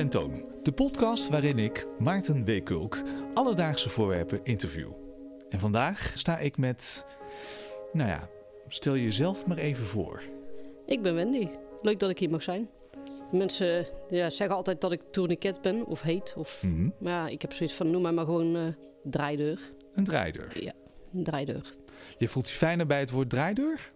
Tentoon, de podcast waarin ik, Maarten Weekulk, alledaagse voorwerpen interview. En vandaag sta ik met, nou ja, stel jezelf maar even voor. Ik ben Wendy. Leuk dat ik hier mag zijn. Mensen ja, zeggen altijd dat ik tourniquet ben of heet. Of, Mhm. Maar ja, ik heb zoiets van noem mij maar gewoon eh, draaideur. Een draaideur. Ja, een draaideur. Je voelt je fijner bij het woord draaideur?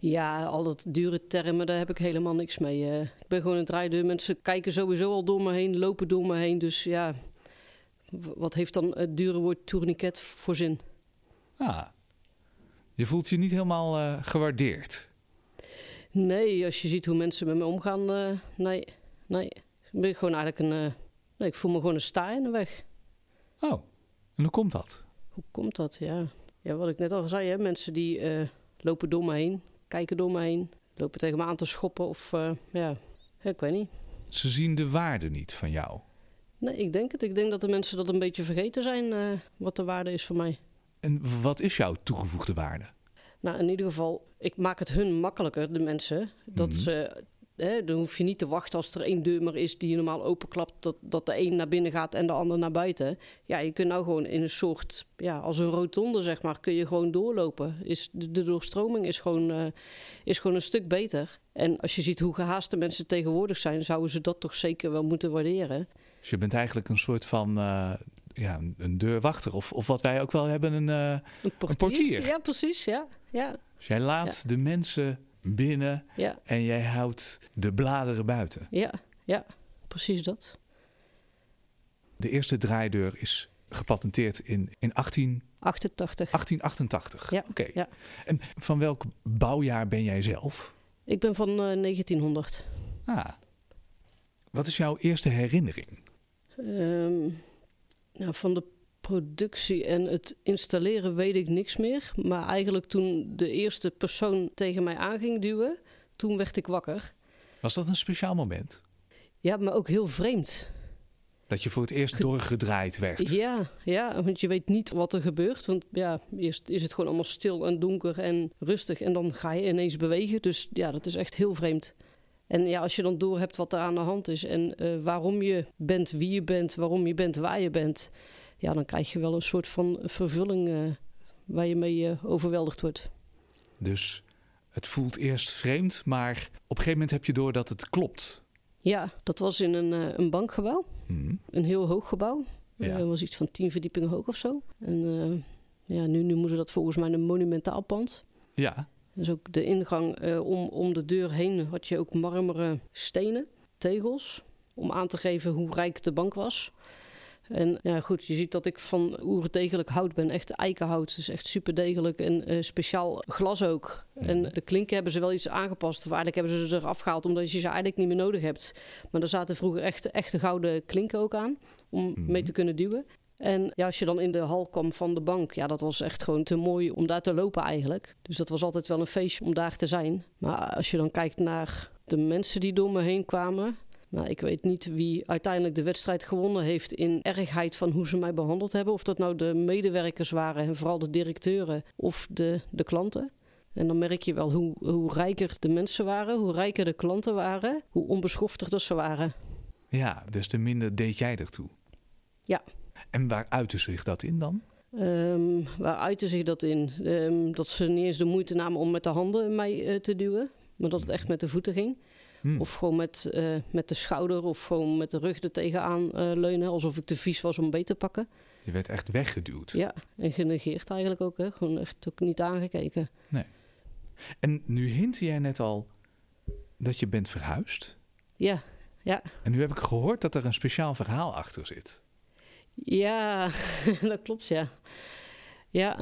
Ja, al dat dure termen, daar heb ik helemaal niks mee. eh. ik ben gewoon een draaideur. Mensen kijken sowieso al door me heen, lopen door me heen. Dus ja, wat heeft dan het dure woord tourniquet voor zin? Ah, je voelt je niet helemaal eh, gewaardeerd. Nee, als je ziet hoe mensen met me omgaan, eh, nee, nee. Ik ben gewoon eigenlijk een... nee, ik voel me gewoon een sta in de weg. Oh, en hoe komt dat? Hoe komt dat? Ja, ja wat ik net al zei, hè? mensen die lopen door me heen, kijken door me heen, lopen tegen me aan te schoppen of eh, ja, ik weet niet. Ze zien de waarde niet van jou. Nee, ik denk het. Ik denk dat de mensen dat een beetje vergeten zijn, eh, wat de waarde is voor mij. En wat is jouw toegevoegde waarde? Nou, in ieder geval, ik maak het hun makkelijker, de mensen. Dat Mhm. ze, hè, dan hoef je niet te wachten als er één deur maar is die je normaal openklapt, dat, dat de een naar binnen gaat en de ander naar buiten. Ja, je kunt nou gewoon in een soort, ja, als een rotonde zeg maar, kun je gewoon doorlopen. Is, de, de doorstroming is gewoon, eh, is gewoon een stuk beter. En als je ziet hoe gehaast de mensen tegenwoordig zijn, zouden ze dat toch zeker wel moeten waarderen. Dus je bent eigenlijk een soort van eh, ja, een- deurwachter. Of, of wat wij ook wel hebben, een, eh, Een portier. portier. Ja, precies. Ja, ja, dus jij laat de mensen binnen ja, en jij houdt de bladeren buiten. ja, ja, precies dat. De eerste draaideur is gepatenteerd in, in 18, 88. 1888. Ja, Oké. ja. En van welk bouwjaar ben jij zelf? Ik ben van eh, 1900. Ah. Wat is jouw eerste herinnering? Ehm, nou, van de productie en het installeren weet ik niks meer. Maar eigenlijk toen de eerste persoon tegen mij aan ging duwen, toen werd ik wakker. Was dat een speciaal moment? Ja, maar ook heel vreemd. Dat je voor het eerst doorgedraaid werd? Ja, ja, want je weet niet wat er gebeurt. Want ja, eerst is het gewoon allemaal stil en donker en rustig. En dan ga je ineens bewegen. Dus ja, dat is echt heel vreemd. En ja, als je dan doorhebt wat er aan de hand is en eh, waarom je bent wie je bent, waarom je bent waar je bent, ja, dan krijg je wel een soort van vervulling eh, waar je mee eh, overweldigd wordt. Dus het voelt eerst vreemd, maar op een gegeven moment heb je door dat het klopt. Ja, dat was in een, eh, een bankgebouw, Mhm. een heel hoog gebouw. Ja. Dat was iets van tien verdiepingen hoog of zo. En ja, nu noemen ze dat volgens mij een monumentaal pand. Ja, Dus ook de ingang om, om de deur heen had je ook marmeren stenen, tegels, om aan te geven hoe rijk de bank was. En ja, goed, je ziet dat ik van oerdegelijk hout ben, echt eikenhout, dus echt super degelijk en eh, speciaal glas ook. En de klinken hebben ze wel iets aangepast, of eigenlijk hebben ze ze eraf gehaald omdat je ze eigenlijk niet meer nodig hebt. Maar er zaten vroeger echt echte gouden klinken ook aan, om Mhm. mee te kunnen duwen. En ja, als je dan in de hal kwam van de bank, ja, dat was echt gewoon te mooi om daar te lopen eigenlijk. Dus dat was altijd wel een feestje om daar te zijn. Maar als je dan kijkt naar de mensen die door me heen kwamen. Nou, ik weet niet wie uiteindelijk de wedstrijd gewonnen heeft in ergheid van hoe ze mij behandeld hebben. Of dat nou de medewerkers waren en vooral de directeuren of de, de klanten. En dan merk je wel hoe, hoe rijker de mensen waren, hoe rijker de klanten waren, hoe onbeschofter dat ze waren. ja, des te minder deed jij ertoe. Ja. En waar uitte zich dat in dan? Ehm, waar uitte zich dat in? Ehm, dat ze niet eens de moeite namen om met de handen mij eh, te duwen, maar dat het echt met de voeten ging. Hm. Of gewoon met, eh, met de schouder of gewoon met de rug er tegenaan eh, leunen, alsof ik te vies was om beet te pakken. Je werd echt weggeduwd. Ja, en genegeerd eigenlijk ook, hè? gewoon echt ook niet aangekeken. En nu hintte jij net al dat je bent verhuisd. Ja, ja, En nu heb ik gehoord dat er een speciaal verhaal achter zit. ja, dat klopt, ja. Ja,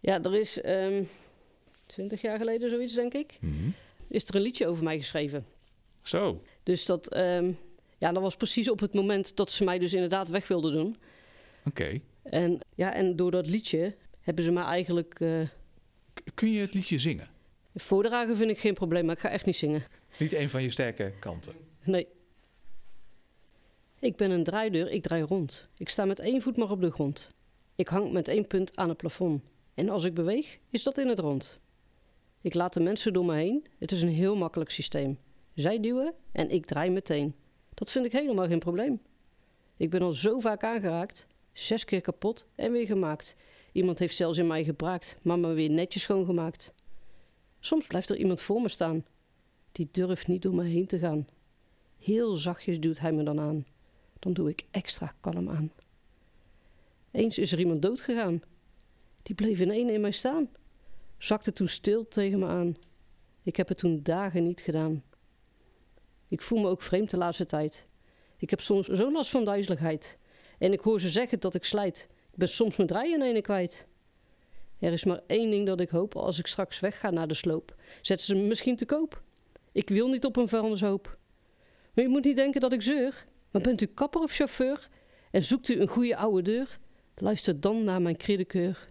ja er is ehm twintig jaar geleden zoiets, denk ik, Mhm. is er een liedje over mij geschreven. Zo. Dus dat, ehm, ja, dat was precies op het moment dat ze mij dus inderdaad weg wilden doen. Oké. En, ja, en door dat liedje hebben ze me eigenlijk... eh, Kun je het liedje zingen? voordragen vind ik geen probleem, maar ik ga echt niet zingen. Niet een van je sterke kanten. Nee. Ik ben een draaideur, ik draai rond. Ik sta met één voet maar op de grond. Ik hang met één punt aan het plafond. En als ik beweeg, is dat in het rond. Ik laat de mensen door me heen. Het is een heel makkelijk systeem. Zij duwen en ik draai meteen. Dat vind ik helemaal geen probleem. Ik ben al zo vaak aangeraakt, zes keer kapot en weer gemaakt. Iemand heeft zelfs in mij gebraakt, maar me weer netjes schoongemaakt. Soms blijft er iemand voor me staan. Die durft niet door me heen te gaan. Heel zachtjes duwt hij me dan aan. Dan doe ik extra kalm aan. Eens is er iemand doodgegaan. Die bleef in één in mij staan. Zakte toen stil tegen me aan. Ik heb het toen dagen niet gedaan. Ik voel me ook vreemd de laatste tijd. Ik heb soms zo'n last van duizeligheid. En ik hoor ze zeggen dat ik slijt. Ik ben soms mijn draai in ene kwijt. Er is maar één ding dat ik hoop als ik straks wegga naar de sloop. Zetten ze me misschien te koop. Ik wil niet op een vuilnishoop. Maar u moet niet denken dat ik zeur. Maar bent u kapper of chauffeur? En zoekt u een goede oude deur? Luister dan naar mijn kredekeur.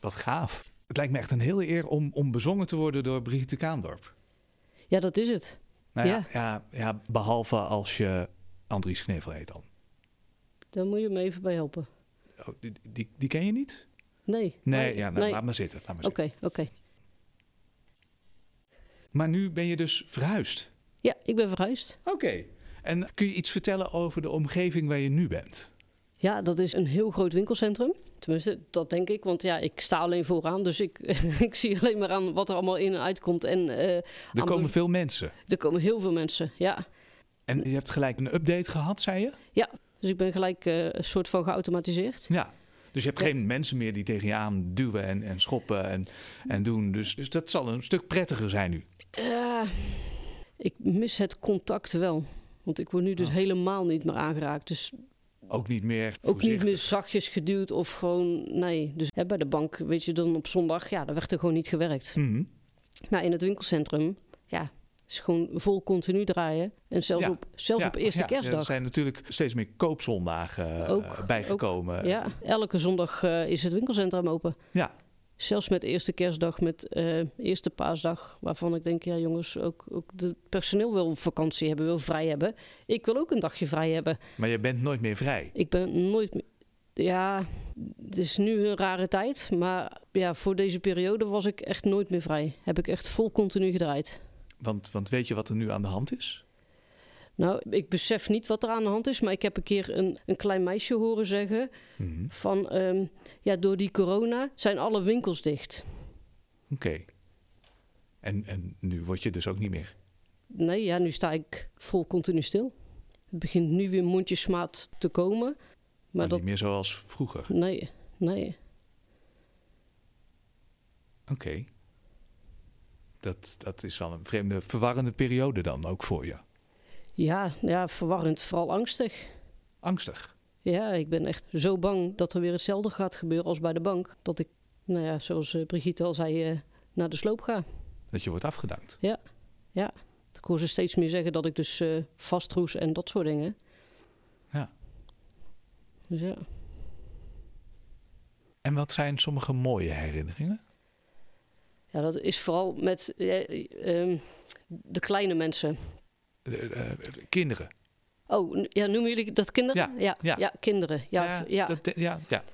Wat gaaf. Het lijkt me echt een hele eer om, om bezongen te worden door Brigitte Kaandorp. Ja, dat is het. Nou ja, Ja. ja. Ja, behalve als je Andries Knevel heet dan. Daar moet je me even bij helpen. Oh, die, die, die ken je niet? Nee. Nee, maar- ja, nou, laat maar zitten. Oké, zitten. oké. Maar nu ben je dus verhuisd. Ja, ik ben verhuisd. Oké. En kun je iets vertellen over de omgeving waar je nu bent? Ja, dat is een heel groot winkelcentrum. Tenminste, dat denk ik. Want ja, ik sta alleen vooraan. Dus ik, ik zie alleen maar aan wat er allemaal in en uitkomt. En eh, Er komen de- veel mensen. er komen heel veel mensen. Ja. En je hebt gelijk een update gehad, zei je? Dus ik ben gelijk eh, een soort van geautomatiseerd. Ja. Dus je hebt Ja. geen mensen meer die tegen je aan duwen en, en schoppen en, en doen. Dus, dus dat zal een stuk prettiger zijn nu. Ja, ik mis het contact wel. Want ik word nu dus Oh. helemaal niet meer aangeraakt. Dus Ook niet meer ook niet meer zachtjes geduwd of gewoon... Nee, dus hè, bij de bank, weet je, dan op zondag... Ja, daar werd er gewoon niet gewerkt. Mhm. Maar in het winkelcentrum, ja, is gewoon vol continu draaien. En zelfs, Ja. op, zelfs Ja, op eerste ja, kerstdag. Er zijn natuurlijk steeds meer koopzondagen eh, Ook, bijgekomen. Ja, elke zondag eh, is het winkelcentrum open. Ja. Zelfs met eerste kerstdag, met eh, eerste paasdag. Waarvan ik denk, ja jongens, ook, ook de personeel wil vakantie hebben, wil vrij hebben. Ik wil ook een dagje vrij hebben. Maar je bent nooit meer vrij. Ik ben nooit meer... Ja, het is nu een rare tijd. Maar ja, voor deze periode was ik echt nooit meer vrij. Heb ik echt vol continu gedraaid. Want, want weet je wat er nu aan de hand is? Nou, ik besef niet wat er aan de hand is, maar ik heb een keer een, een klein meisje horen zeggen Mhm. van, ehm, ja, door die corona zijn alle winkels dicht. Oké. En, en nu word je dus ook niet meer. Nee, ja, nu sta ik vol continu stil. Het begint nu weer mondjesmaat te komen, Maar, maar dat, niet meer zoals vroeger. nee, nee. Oké. Dat, dat is wel een vreemde, verwarrende periode dan ook voor je. Ja, ja, verwarrend, vooral angstig. Angstig. Ja, ik ben echt zo bang dat er weer hetzelfde gaat gebeuren als bij de bank. Dat ik, nou ja, zoals eh, Brigitte al zei, eh, naar de sloop ga. Dat je wordt afgedankt. Ik hoor ze steeds meer zeggen dat ik dus eh vastroes en dat soort dingen. Ja. Dus ja. En wat zijn sommige mooie herinneringen? Ja, dat is vooral met eh, ehm, de kleine mensen. Eh, eh, kinderen. Oh, ja, noemen jullie dat kinderen? Ja, ja. ja, kinderen. Ja, ja, ja, dat- ja, ja.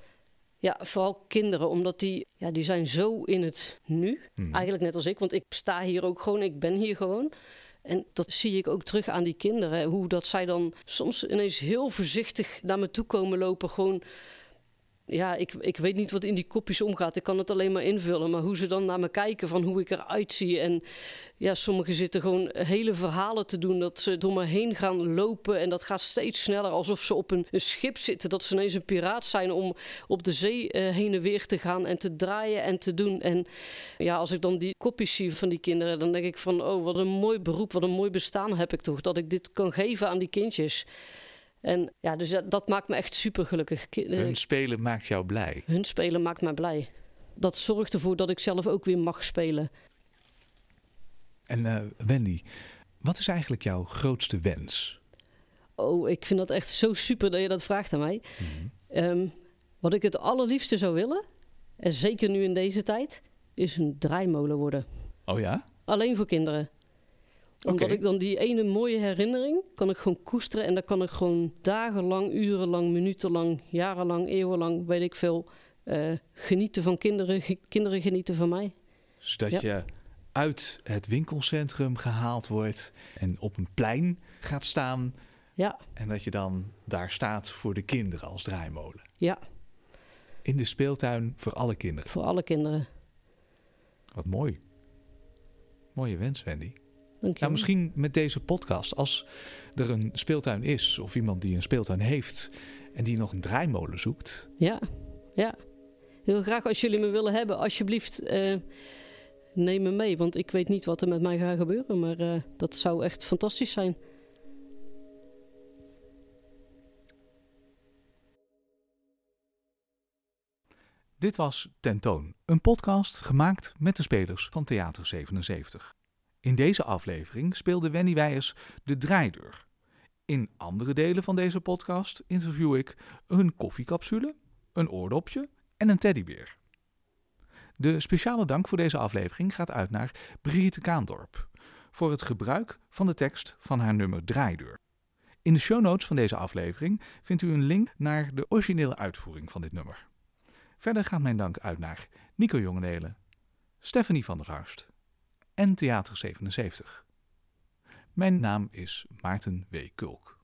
ja, vooral kinderen, omdat die, ja, die zijn zo in het nu. Mhm. Eigenlijk net als ik, want ik sta hier ook gewoon, ik ben hier gewoon. En dat zie ik ook terug aan die kinderen. Hoe dat zij dan soms ineens heel voorzichtig naar me toe komen lopen. Gewoon, ja, ik, ik weet niet wat in die kopjes omgaat. Ik kan het alleen maar invullen. Maar hoe ze dan naar me kijken van hoe ik eruit zie. En ja, sommigen zitten gewoon hele verhalen te doen. Dat ze door me heen gaan lopen. En dat gaat steeds sneller. Alsof ze op een, een schip zitten. Dat ze ineens een piraat zijn om op de zee eh, heen en weer te gaan. En te draaien en te doen. En ja, als ik dan die kopjes zie van die kinderen. Dan denk ik van, oh, wat een mooi beroep. Wat een mooi bestaan heb ik toch. Dat ik dit kan geven aan die kindjes. En ja, dus dat, dat maakt me echt super gelukkig. Ki- eh, Hun spelen maakt jou blij. hun spelen maakt mij blij. Dat zorgt ervoor dat ik zelf ook weer mag spelen. En eh, Wendy, wat is eigenlijk jouw grootste wens? Oh, ik vind dat echt zo super dat je dat vraagt aan mij. Ehm, wat ik het allerliefste zou willen, en zeker nu in deze tijd, is een draaimolen worden. Oh ja? Alleen voor kinderen. Omdat ik dan die ene mooie herinnering kan ik gewoon koesteren. En dan kan ik gewoon dagenlang, urenlang, minutenlang, jarenlang, eeuwenlang, weet ik veel, eh, genieten van kinderen. ge- kinderen genieten van mij. Zodat Ja. je uit het winkelcentrum gehaald wordt en op een plein gaat staan. Ja. En dat je dan daar staat voor de kinderen als draaimolen. Ja. In de speeltuin voor alle kinderen. Voor alle kinderen. Wat mooi. Mooie wens, Wendy. Dank je. Nou, misschien met deze podcast, als er een speeltuin is of iemand die een speeltuin heeft en die nog een draaimolen zoekt. Ja, ja. Heel graag als jullie me willen hebben, alsjeblieft uh, neem me mee. Want ik weet niet wat er met mij gaat gebeuren, maar uh, dat zou echt fantastisch zijn. Dit was Tentoon, een podcast gemaakt met de spelers van Theater 77. In deze aflevering speelde Wendy Weijers de draaideur. In andere delen van deze podcast interview ik een koffiecapsule, een oordopje en een teddybeer. De speciale dank voor deze aflevering gaat uit naar Brigitte Kaandorp voor het gebruik van de tekst van haar nummer Draaideur. In de show notes van deze aflevering vindt u een link naar de originele uitvoering van dit nummer. Verder gaat mijn dank uit naar Nico Jongenelen, Stephanie van der Harst en Theater 77. Mijn naam is Maarten W. Kulk.